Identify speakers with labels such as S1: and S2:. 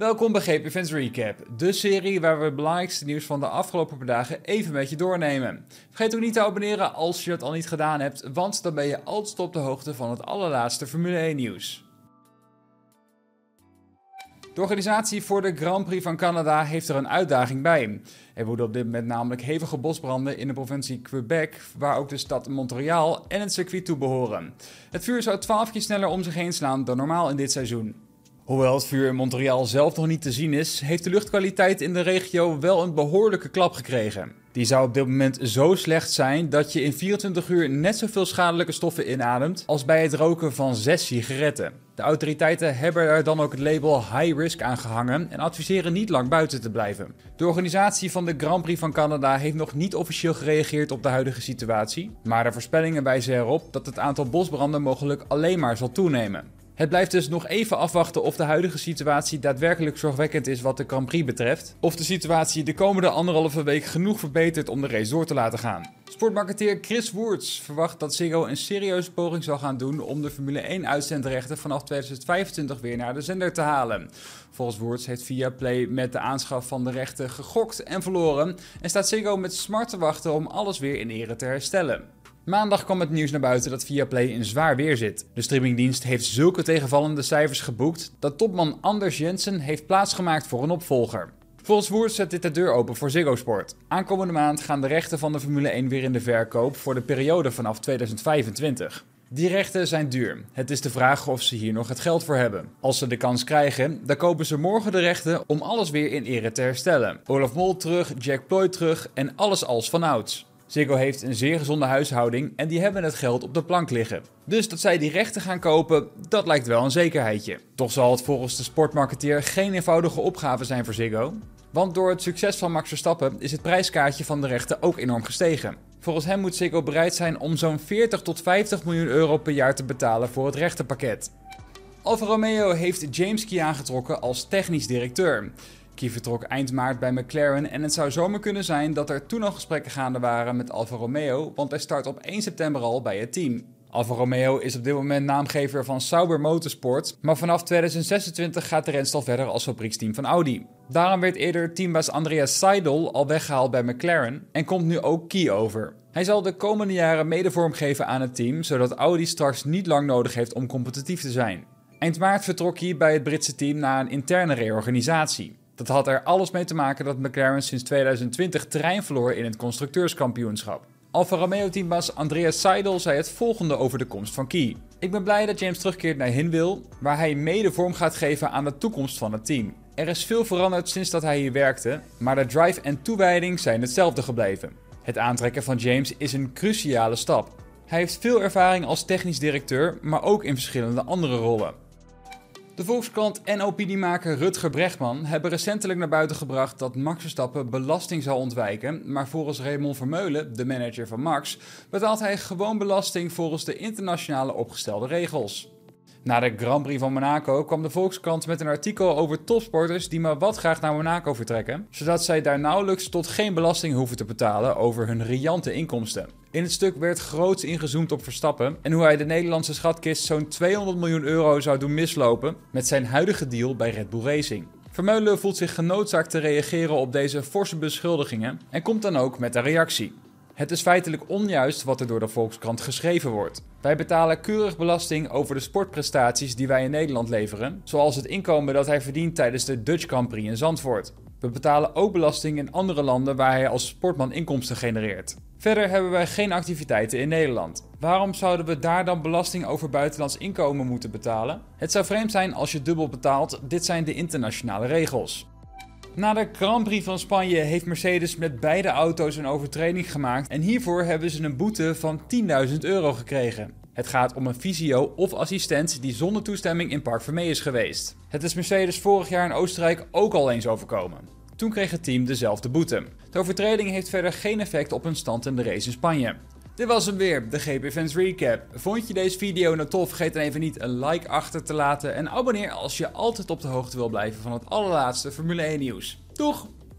S1: Welkom bij GP Events Recap, de serie waar we het belangrijkste nieuws van de afgelopen dagen even met je doornemen. Vergeet ook niet te abonneren als je het al niet gedaan hebt, want dan ben je altijd op de hoogte van het allerlaatste Formule 1 nieuws. De organisatie voor de Grand Prix van Canada heeft er een uitdaging bij. Er woeden op dit moment namelijk hevige bosbranden in de provincie Quebec, waar ook de stad Montreal en het circuit toe behoren. Het vuur zou 12 keer sneller om zich heen slaan dan normaal in dit seizoen. Hoewel het vuur in Montreal zelf nog niet te zien is, heeft de luchtkwaliteit in de regio wel een behoorlijke klap gekregen. Die zou op dit moment zo slecht zijn dat je in 24 uur net zoveel schadelijke stoffen inademt als bij het roken van 6 sigaretten. De autoriteiten hebben er dan ook het label high risk aan gehangen en adviseren niet lang buiten te blijven. De organisatie van de Grand Prix van Canada heeft nog niet officieel gereageerd op de huidige situatie, maar de voorspellingen wijzen erop dat het aantal bosbranden mogelijk alleen maar zal toenemen. Het blijft dus nog even afwachten of de huidige situatie daadwerkelijk zorgwekkend is wat de Grand Prix betreft. Of de situatie de komende anderhalve week genoeg verbetert om de race door te laten gaan. Sportmarketeer Chris Woerts verwacht dat Ziggo een serieuze poging zal gaan doen om de Formule 1 uitzendrechten vanaf 2025 weer naar de zender te halen. Volgens Woerts heeft Viaplay met de aanschaf van de rechten gegokt en verloren en staat Ziggo met smart te wachten om alles weer in ere te herstellen. Maandag kwam het nieuws naar buiten dat Viaplay in zwaar weer zit. De streamingdienst heeft zulke tegenvallende cijfers geboekt dat topman Anders Jensen heeft plaatsgemaakt voor een opvolger. Volgens Woert zet dit de deur open voor Ziggo Sport. Aankomende maand gaan de rechten van de Formule 1 weer in de verkoop voor de periode vanaf 2025. Die rechten zijn duur. Het is de vraag of ze hier nog het geld voor hebben. Als ze de kans krijgen, dan kopen ze morgen de rechten om alles weer in ere te herstellen. Olaf Mol terug, Jack Ploy terug en alles als vanouds. Ziggo heeft een zeer gezonde huishouding en die hebben het geld op de plank liggen. Dus dat zij die rechten gaan kopen, dat lijkt wel een zekerheidje. Toch zal het volgens de sportmarketeer geen eenvoudige opgave zijn voor Ziggo. Want door het succes van Max Verstappen is het prijskaartje van de rechten ook enorm gestegen. Volgens hem moet Ziggo bereid zijn om zo'n 40 tot 50 miljoen euro per jaar te betalen voor het rechtenpakket. Alfa Romeo heeft James Key aangetrokken als technisch directeur. Key vertrok eind maart bij McLaren en het zou zomaar kunnen zijn dat er toen al gesprekken gaande waren met Alfa Romeo, want hij start op 1 september al bij het team. Alfa Romeo is op dit moment naamgever van Sauber Motorsport, maar vanaf 2026 gaat de renstal verder als fabrieksteam van Audi. Daarom werd eerder teambaas Andreas Seidel al weggehaald bij McLaren en komt nu ook Key over. Hij zal de komende jaren mede vormgeven aan het team, zodat Audi straks niet lang nodig heeft om competitief te zijn. Eind maart vertrok hij bij het Britse team na een interne reorganisatie. Dat had er alles mee te maken dat McLaren sinds 2020 terrein verloor in het constructeurskampioenschap. Alfa Romeo-teambaas Andreas Seidel zei het volgende over de komst van Key. Ik ben blij dat James terugkeert naar Hinwil, waar hij mede vorm gaat geven aan de toekomst van het team. Er is veel veranderd sinds dat hij hier werkte, maar de drive en toewijding zijn hetzelfde gebleven. Het aantrekken van James is een cruciale stap. Hij heeft veel ervaring als technisch directeur, maar ook in verschillende andere rollen. De Volkskrant en opiniemaker Rutger Brechtman hebben recentelijk naar buiten gebracht dat Max Verstappen belasting zal ontwijken, maar volgens Raymond Vermeulen, de manager van Max, betaalt hij gewoon belasting volgens de internationale opgestelde regels. Na de Grand Prix van Monaco kwam de Volkskrant met een artikel over topsporters die maar wat graag naar Monaco vertrekken, zodat zij daar nauwelijks tot geen belasting hoeven te betalen over hun riante inkomsten. In het stuk werd groots ingezoomd op Verstappen en hoe hij de Nederlandse schatkist zo'n 200 miljoen euro zou doen mislopen met zijn huidige deal bij Red Bull Racing. Vermeulen voelt zich genoodzaakt te reageren op deze forse beschuldigingen en komt dan ook met een reactie. Het is feitelijk onjuist wat er door de Volkskrant geschreven wordt. Wij betalen keurig belasting over de sportprestaties die wij in Nederland leveren, zoals het inkomen dat hij verdient tijdens de Dutch Grand Prix in Zandvoort. We betalen ook belasting in andere landen waar hij als sportman inkomsten genereert. Verder hebben wij geen activiteiten in Nederland. Waarom zouden we daar dan belasting over buitenlands inkomen moeten betalen? Het zou vreemd zijn als je dubbel betaalt, dit zijn de internationale regels. Na de Grand Prix van Spanje heeft Mercedes met beide auto's een overtreding gemaakt en hiervoor hebben ze een boete van 10.000 euro gekregen. Het gaat om een fysio of assistent die zonder toestemming in Park Vermee is geweest. Het is Mercedes vorig jaar in Oostenrijk ook al eens overkomen. Toen kreeg het team dezelfde boete. De overtreding heeft verder geen effect op hun stand in de race in Spanje. Dit was hem weer, de GP Fans Recap. Vond je deze video nou tof? Vergeet dan even niet een like achter te laten en abonneer als je altijd op de hoogte wil blijven van het allerlaatste Formule 1 nieuws. Doeg!